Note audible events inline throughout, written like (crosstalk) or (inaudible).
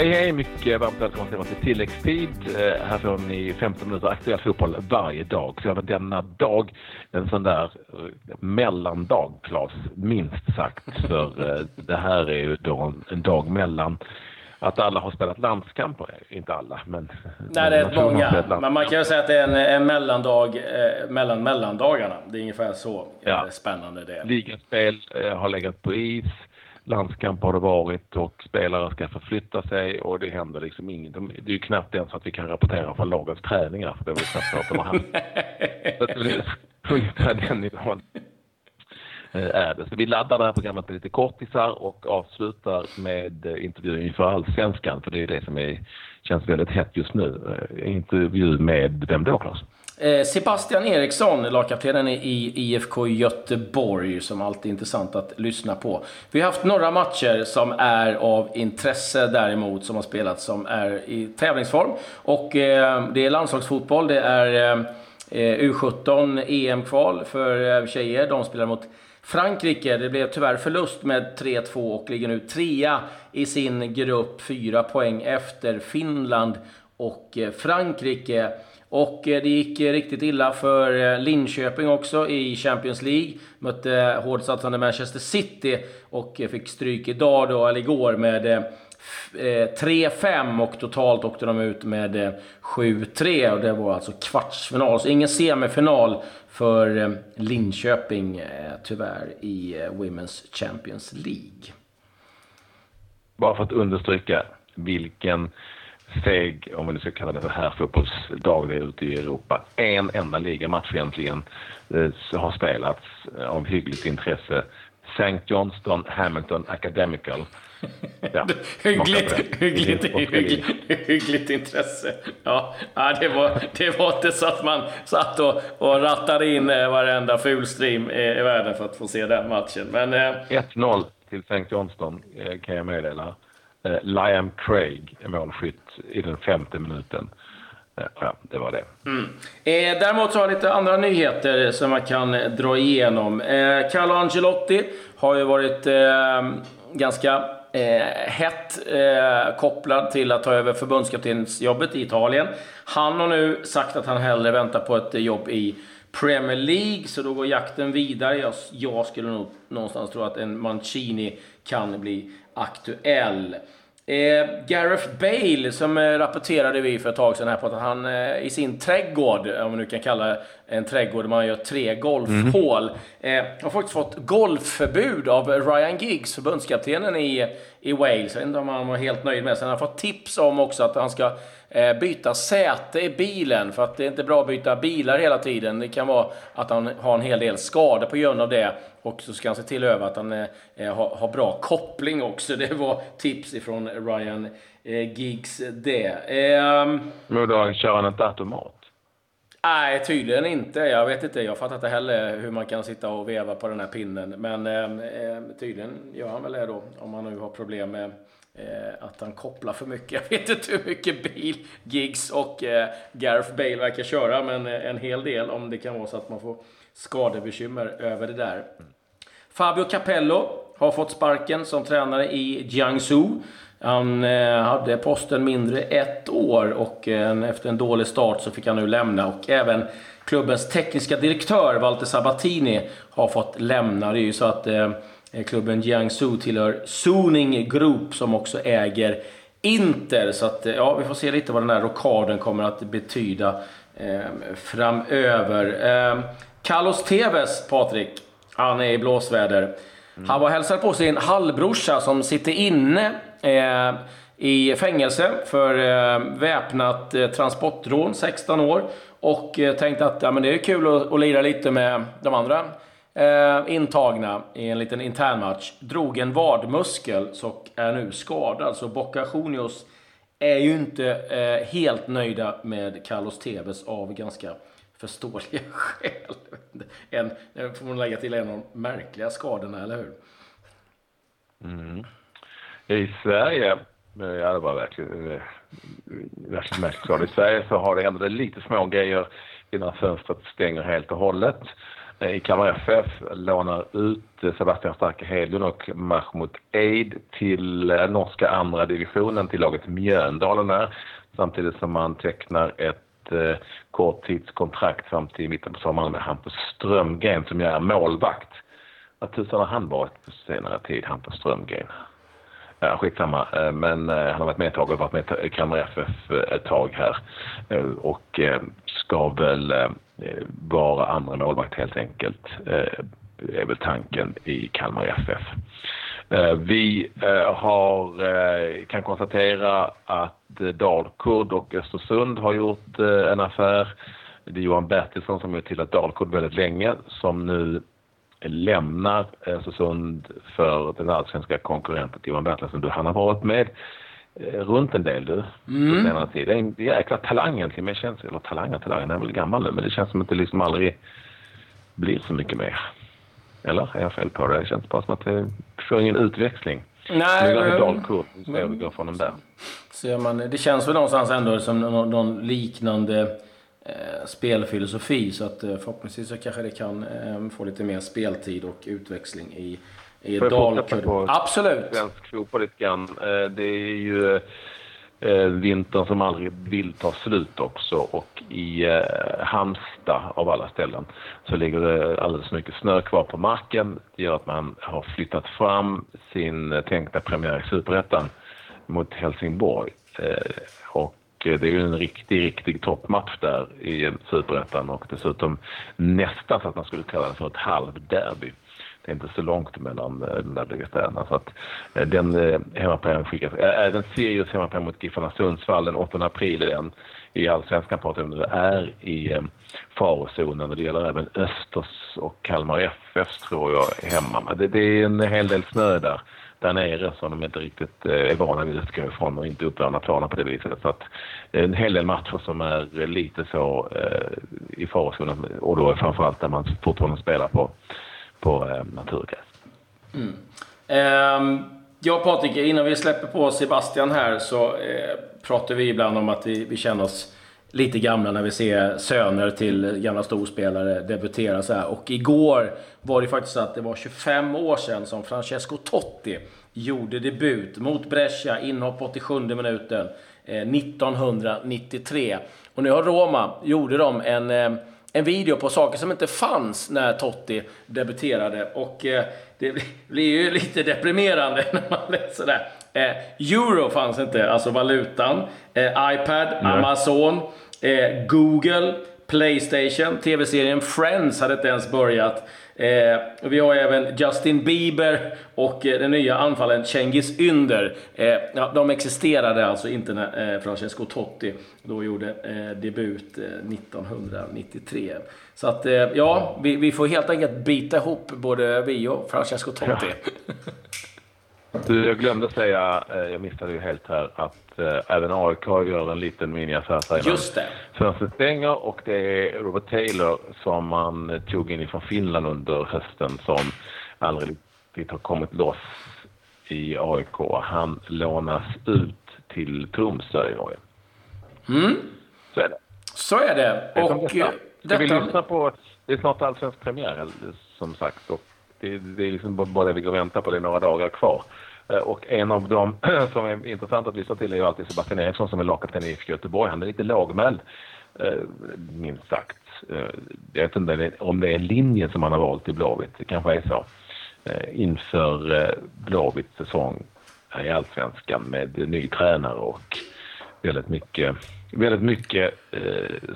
Hej, hej! Mycket varmt välkomna till tilläggstid. Eh, här får ni 15 minuter aktuell fotboll varje dag. Så även denna dag en sån där eh, mellandag, Claes, minst sagt. (laughs) För eh, det här är ju då en, en dag mellan att alla har spelat landskamper. Inte alla, men... Nej, det är många. Men man kan ju säga att det är en, en mellandag eh, mellan mellandagarna. Det är ungefär så ja. spännande det är. Ligaspel eh, har legat på is landskamp har det varit och spelare ska förflytta sig och det händer liksom inget. Det är ju knappt ens att vi kan rapportera från lagets träningar för det är väl knappt att de har haft. (laughs) ungefär den nivån eh, är det. Så vi laddar det här programmet med lite kortisar och avslutar med eh, intervjun inför Allsvenskan för det är det som är, känns väldigt hett just nu. Eh, intervju med vem då Claes? Eh, Sebastian Eriksson, lagkaptenen i IFK Göteborg, som alltid är intressant att lyssna på. Vi har haft några matcher som är av intresse däremot, som har spelats, som är i tävlingsform. Och eh, det är landslagsfotboll, det är eh, U17 EM-kval för eh, tjejer. De spelar mot Frankrike. Det blev tyvärr förlust med 3-2 och ligger nu trea i sin grupp, fyra poäng efter Finland och eh, Frankrike. Och eh, det gick eh, riktigt illa för eh, Linköping också i Champions League. Mötte hårdsatsande Manchester City och fick stryk idag då, eller igår med 3-5 och totalt åkte de ut med 7-3 och det var alltså kvartsfinal. Så ingen semifinal för Linköping tyvärr i Women's Champions League. Bara för att understryka vilken steg, om vi nu ska kalla det för herrfotbollsdag ute i Europa. En enda ligamatch egentligen eh, har spelats av hyggligt intresse. St. Johnston Hamilton Academical. (laughs) Ja, hyggligt, hyggligt, hyggligt, hyggligt, intresse. Ja, det, var, det var inte så att man satt och, och rattade in eh, varenda fulstream i, i världen för att få se den matchen. Men, eh... 1-0 till St. Johnston eh, kan jag meddela. Eh, Liam Craig är målskytt i den femte minuten. Eh, ja, det var det. Mm. Eh, däremot så har jag lite andra nyheter som man kan dra igenom. Eh, Carlo Angelotti har ju varit eh, ganska eh, hett eh, kopplad till att ta över förbundskaptensjobbet i Italien. Han har nu sagt att han hellre väntar på ett jobb i Premier League, så då går jakten vidare. Jag, jag skulle nog någonstans tro att en Mancini kan bli aktuell. Eh, Gareth Bale, som eh, rapporterade vi för ett tag sedan här på att han eh, i sin trädgård, om man nu kan kalla en trädgård där man gör tre golfhål, mm. eh, har faktiskt fått golfförbud av Ryan Giggs, förbundskaptenen i, i Wales. Jag vet inte om han var helt nöjd med det. Sen har han fått tips om också att han ska Eh, byta säte i bilen, för att det är inte bra att byta bilar hela tiden. Det kan vara att han har en hel del skador på grund av det. Och så ska han se till över att han eh, har, har, bra koppling också. Det var tips ifrån Ryan eh, Giggs det. Eh, Men då kör han inte automat? Nej, tydligen inte. Jag vet inte. Jag fattar inte heller hur man kan sitta och veva på den här pinnen. Men eh, tydligen gör han väl det då, om han nu har problem med Eh, att han kopplar för mycket. (laughs) Jag vet inte hur mycket bil Giggs och eh, Gareth Bale verkar köra, men eh, en hel del om det kan vara så att man får skadebekymmer över det där. Fabio Capello har fått sparken som tränare i Jiangsu. Han eh, hade posten mindre ett år och eh, efter en dålig start så fick han nu lämna. Och även klubbens tekniska direktör Walter Sabatini har fått lämna. Det är ju så att eh, klubben Jiangsu tillhör Suning Group som också äger Inter. Så att, ja, vi får se lite vad den här rockaden kommer att betyda eh, framöver. Eh, Carlos Tevez, Patrik, han är i blåsväder. Mm. Han var och hälsade på sin halvbrorsa som sitter inne eh, i fängelse för eh, väpnat eh, transportrån, 16 år. Och eh, tänkte att ja, men det är kul att, att lira lite med de andra eh, intagna i en liten internmatch. Drog en vadmuskel och är nu skadad. Så Boca Juniors är ju inte eh, helt nöjda med Carlos Tevez av ganska förståeliga (laughs) skäl. En, får man lägga till en av de märkliga skadorna, eller hur? Mm. I Sverige, ja det var verkligen, eh, verkligen märkligt I Sverige så har det ändå lite små grejer innan fönstret stänger helt och hållet. Eh, i Kalmar FF lånar ut eh, Sebastian Starke Hedlund och Mahmoud Eid till norska andra divisionen till laget Mjöndalen där. Samtidigt som man tecknar ett eh, korttidskontrakt fram till mitten på sommaren med Hampus Strömgren som ju är målvakt. Vad tusan har han varit på senare tid, Hampus Strömgren? Ja, skitsamma. Eh, men eh, han har varit med ett tag och varit med i Kalmar FF ett tag här. Eh, och ska väl vara andra målvakt helt enkelt. Det är väl tanken i Kalmar FF. Vi har, kan konstatera att Dalkurd och Östersund har gjort en affär. Det är Johan Bertilsson som har tillhört Dalkurd väldigt länge som nu lämnar Östersund för den allsvenska konkurrenten Johan Bertilsson. Han har varit med eh, runt en del du, mm. på senare tid. Det är en jäkla talang egentligen, men det känns, eller talang och talang, han är väl gammal nu, men det känns som att det liksom aldrig blir så mycket mer. Eller är jag fel på det? Det känns bara som att det får ingen utväxling. Nej, nu är det dalkurs, vi ser hur det går från dem där. Ser man, det känns väl någonstans ändå som någon, någon liknande eh, spelfilosofi. Så att eh, förhoppningsvis så kanske det kan eh, få lite mer speltid och utväxling i, i Dalkurd. Absolut! Svensk fotboll lite grann. Eh, det är ju eh, vintern som aldrig vill ta slut också och i eh, Halmstad av alla ställen så ligger det alldeles mycket snö kvar på marken. Det gör att man har flyttat fram sin tänkta premiär i Superettan mot Helsingborg. Eh, och Eh, det är ju en riktig, riktig toppmatch där i Superettan och dessutom nästan så att man skulle kalla det för ett halvderby. Det är inte så långt mellan eh, de där bägge städerna. Så att eh, den hemmapremiären skickas. Även Sirius hemmapremiär mot Giffarna Sundsvall den 8 april är den i Allsvenskan pratar vi om är i farozonen och det gäller även Östers och Kalmar FF tror jag hemma. Det, det är en hel del snö där där nere som de inte riktigt eh, är vana vid att utgå ifrån och inte uppvärmda planen på det viset. Så att en hel del matcher som är lite så eh, i farozonen och då framförallt där man fortfarande spelar på, på eh, naturgräs. Mm. Eh, jag och Patrik, innan vi släpper på Sebastian här så eh, pratar vi ibland om att vi, vi känner oss lite gamla när vi ser söner till gamla storspelare debutera så här. Och igår var det faktiskt så att det var 25 år sedan som Francesco Totti gjorde debut mot Brescia, inhopp 87 minuten, eh, 1993. Och nu har Roma, gjorde de en, eh, en video på saker som inte fanns när Totti debuterade. Och eh, det blir ju lite deprimerande (laughs) när man läser det. Eh, euro fanns inte, alltså valutan. Eh, iPad, Nej. Amazon, eh, Google, Playstation, TV-serien Friends hade inte ens börjat. Eh, vi har även Justin Bieber och eh, den nya anfallen Cengiz Ynder. Eh, ja, de existerade alltså inte när eh, Francesco Totti då gjorde eh, debut 1993. Så att ja, vi, vi, får helt enkelt bita ihop både vi och Francesco Totti. Ja. (laughs) Du, jag glömde säga, jag missade ju helt här, att eh, även AIK gör en liten miniaffär Just det. Fönstret stänger och det är Robert Taylor som man tog in från Finland under hösten som aldrig riktigt har kommit loss i AIK. Han lånas ut till Tromsö i Norge. Mm. Så är det. Så är det. Och detta. Ska vi lyssna på, det är snart allsvensk premiär som sagt och det, det är liksom bara det vi går och väntar på, det är några dagar kvar. Eh, och en av dem (clears throat) som är intressant att lyssna till är ju alltid Sebastian Eriksson som är lagkapten i IFK Göteborg. Han är lite lågmäld, eh, minst sagt. Eh, jag vet inte om det är linjen som han har valt i Blåvitt, det kanske är så. Inför Blåvitts säsong i Allsvenskan med ny tränare och väldigt mycket, väldigt mycket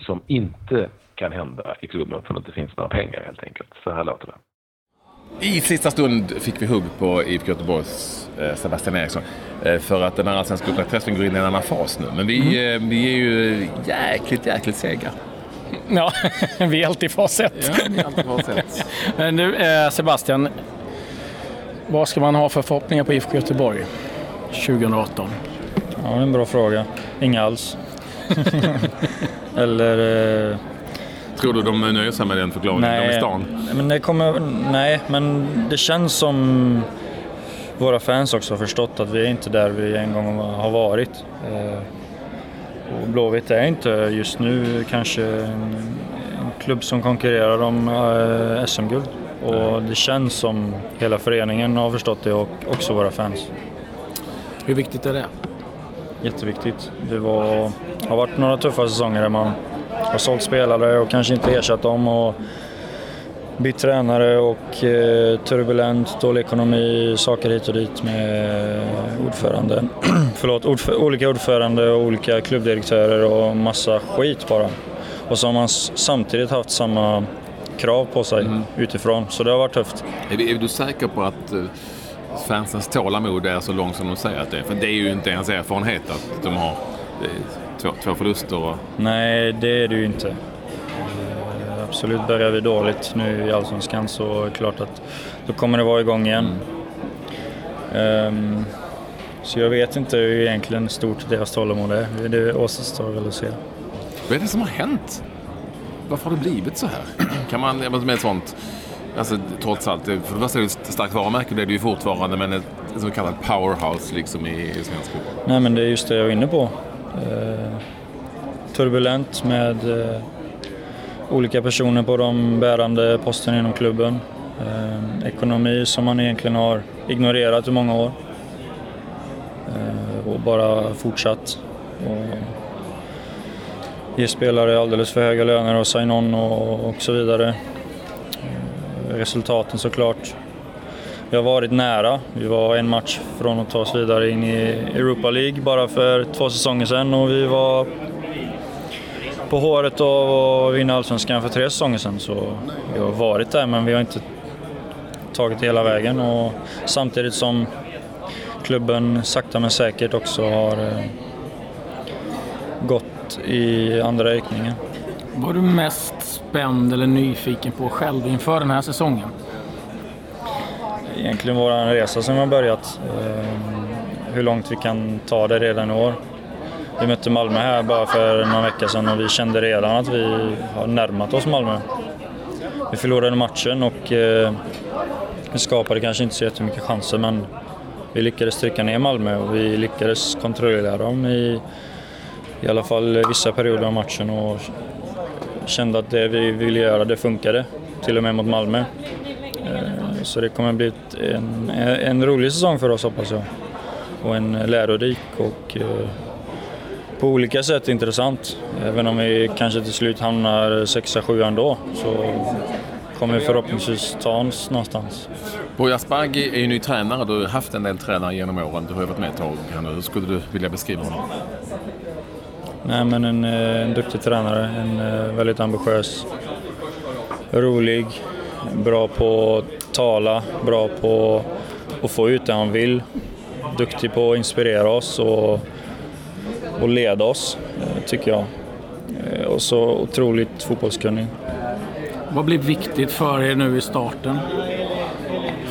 som inte kan hända i klubben för att det inte finns några pengar helt enkelt. Så här låter det. I sista stund fick vi hugg på IFK Göteborgs eh, Sebastian Eriksson. Eh, för att den här allsvenska uppdragsträffen går in i en annan fas nu. Men vi, mm. eh, vi är ju jäkligt, jäkligt sega. Ja, (laughs) vi är alltid i fas 1. Ja, vi är alltid fas 1. Men (laughs) nu, eh, Sebastian. Vad ska man ha för förhoppningar på IFK Göteborg 2018? Ja, en bra fråga. Inga alls. (laughs) Eller... Tror du de nöjer sig med den förklaringen? Nej, de är stan? Men det kommer, nej, men det känns som våra fans också har förstått att vi är inte där vi en gång har varit. Eh, och Blåvitt är inte just nu kanske en, en klubb som konkurrerar om eh, SM-guld. Och det känns som hela föreningen har förstått det och också våra fans. Hur viktigt är det? Jätteviktigt. Det var, har varit några tuffa säsonger där man har sålt spelare och kanske inte ersatt dem. Och bytt tränare och eh, turbulent, dålig ekonomi, saker hit och dit med ordförande. (clears throat) Förlåt, ordf olika ordförande och olika klubbdirektörer och massa skit bara. Och så har man samtidigt haft samma krav på sig mm. utifrån, så det har varit tufft. Är, är du säker på att uh, fansens tålamod är så långt som de säger att det är? För det är ju inte ens erfarenhet att de har två, två förluster. Och... Nej, det är det ju inte absolut börjar vi dåligt nu i Allsvenskan så är det klart att då kommer det vara igång igen. Mm. Um, så jag vet inte hur egentligen stort deras tålamod är. Det återstår väl att se. Vad är det som har hänt? Varför har det blivit så här? (clears throat) Kan man, med ett sånt, alltså trots allt, för det första är det ett starkt varumärke, det är det ju fortfarande, men ett, så kallat powerhouse liksom i, i svensk fotboll. Nej men det är just det jag var inne på. Eh, turbulent med eh, olika personer på de bärande posterna inom klubben. Eh, ekonomi som man egentligen har ignorerat i många år. Och bara fortsatt. Och ge spelare alldeles för höga löner och sign-on och, och så vidare. Resultaten såklart. Vi har varit nära. Vi var en match från att ta oss vidare in i Europa League bara för två säsonger sedan och vi var på håret av att vinna Allsvenskan för tre säsonger sedan. Så vi har varit där men vi har inte tagit hela vägen. Och samtidigt som klubben sakta men säkert också har eh, gått i andra riktningen. Var du mest spänd eller nyfiken på själv inför den här säsongen? Egentligen vår resa som har börjat. Eh, hur långt vi kan ta det redan i år. Vi mötte Malmö här bara för några veckor sedan och vi kände redan att vi har närmat oss Malmö. Vi förlorade matchen och eh, vi skapade kanske inte så jättemycket chanser men vi lyckades trycka ner Malmö och vi lyckades kontrollera dem i, i alla fall vissa perioder av matchen och kände att det vi ville göra, det funkade. Till och med mot Malmö. Eh, så det kommer bli en, en rolig säsong för oss hoppas jag. Och en lärorik och eh, på olika sätt intressant. Även om vi kanske till slut hamnar sexa, sjua ändå så kommer vi förhoppningsvis ta oss någonstans. Boja Asbaghi är ju ny tränare. Du har haft en del tränare genom åren. Du har ju varit med ett tag här nu. Hur skulle du vilja beskriva honom? Nej, men en, eh, en duktig tränare. En eh, väldigt ambitiös. Rolig. Bra på tala. Bra på att få ut det han vill. Duktig på att inspirera oss. Och och leda oss, eh, tycker jag. Eh, och så otroligt fotbollskunnig. Vad blir viktigt för er nu i starten?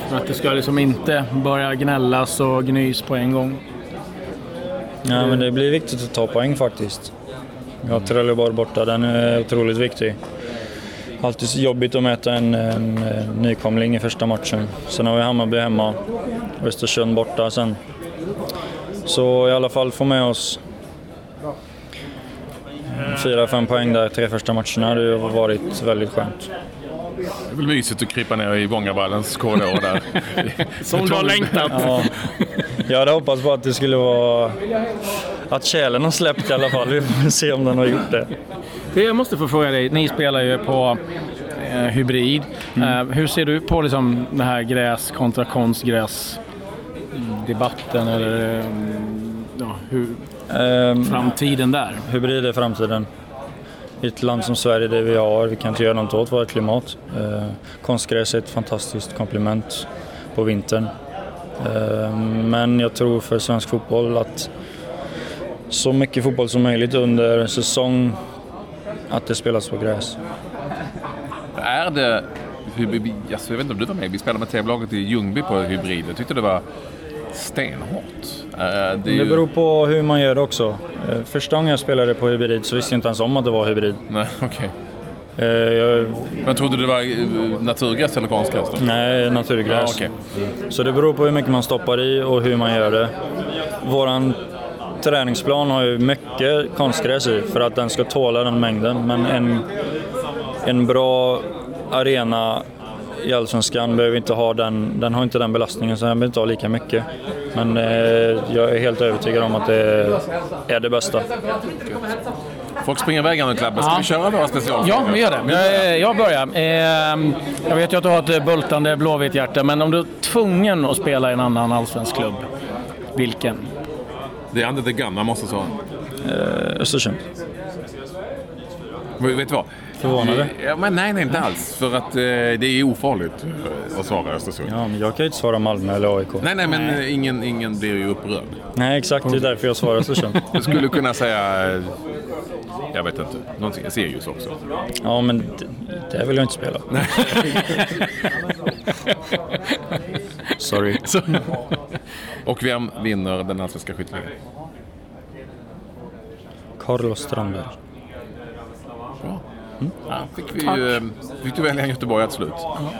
För att det ska liksom inte börja gnällas och gnys på en gång. Ja, men det blir viktigt att ta poäng faktiskt. Har Trelleborg borta, den är otroligt viktig. Alltid jobbigt att möta en, en, en nykomling i första matchen. Sen har vi Hammarby hemma, Östersund borta sen. Så i alla fall få med oss Fyra, fem poäng där tre första matcherna. Det har varit väldigt skönt. Det är väl mysigt att krypa ner i Vångaballens korridor där. (laughs) Som du har längtat. Ja. Jag hade hoppats på att det skulle vara... Att kärlen har släppt i alla fall. Vi får se om den har gjort det. Jag måste få fråga dig, ni spelar ju på eh, hybrid. Mm. Eh, hur ser du på liksom, det här gräs kontra konstgräs debatten? Eller, eh, ja, hur, Um, framtiden där? Hybrid är framtiden. I ett land som Sverige, det vi har, vi kan inte göra något åt vårt klimat. Uh, konstgräs är ett fantastiskt komplement på vintern. Uh, men jag tror för svensk fotboll att så mycket fotboll som möjligt under säsong, att det spelas på gräs. Är det, alltså jag vet inte om du var med, vi spelade med TV-laget i Ljungby på hybrid. Jag tyckte det var stenhårt. Uh, det, ju... det beror på hur man gör det också. Uh, första gången jag spelade på hybrid så visste jag inte ens om att det var hybrid. Nej. (laughs) Okay. Uh, jag... Men trodde du det var naturgräs eller konstgräs? Då? Nej, naturgräs. Ja, okay. Så det beror på hur mycket man stoppar i och hur man gör det. Våran träningsplan har ju mycket konstgräs i för att den ska tåla den mängden. Men en, en bra arena i Allsvenskan behöver inte ha den, den har inte den belastningen så den behöver inte ha lika mycket. Men eh, jag är helt övertygad om att det är det bästa. Folk springer iväg här nu Clabbe. Ska Ja. vi köra våra specialfrågor? Ja, vi gör det. Jag, jag börjar. Eh, jag vet ju att du har ett eh, bultande blåvitt hjärta, men om du är tvungen att spela i en annan allsvensk klubb, vilken? Det är under the gun, man måste svara. Eh, Östersund. Vet du vad? Förvånade? Ja, men nej, nej, inte alls. För att eh, det är ofarligt eh, att svara Östersund. Ja, men jag kan ju inte svara Malmö eller AIK. Nej, nej, men eh, ingen, ingen blir ju upprörd. Nej, exakt. Det är därför jag svarar Östersund. Du skulle kunna säga... Jag vet inte. Någonting. Sirius också. Ja, men det, det vill jag inte spela. (laughs) Sorry. Och vem vinner den allsvenska skytteligan? Carlos Strandberg. Ja, fick, vi, ju, eh, fick du välja Göteborg till slut.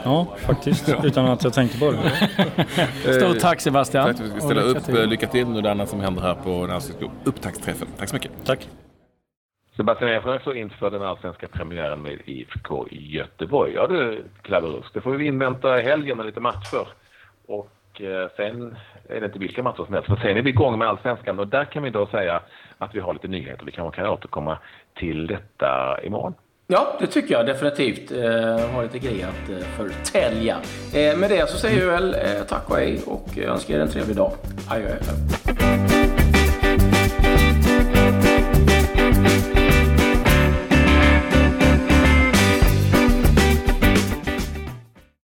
Ja, faktiskt. Utan att jag tänkte på det. (laughs) Stort tack Sebastian. Tack för att vi ska ställa lycka upp. till. Eh, Lycka till nu det annat som händer här på den allsvenska upptaktsträffen. Tack så mycket. Tack. Sebastian så inför den allsvenska premiären med IFK i Göteborg. Ja du, Klabberus, det får vi invänta helgen med lite matcher. Och och eh, sen är det inte vilka matcher som helst. För sen är vi igång med allsvenskan och där kan vi då säga att vi har lite nyheter. Vi kanske kan återkomma till detta imorgon. Ja, det tycker jag definitivt. Eh, jag har lite grejer att eh, förtälja. Med det så säger vi väl tack och hej och önskar er en trevlig dag. Adjö.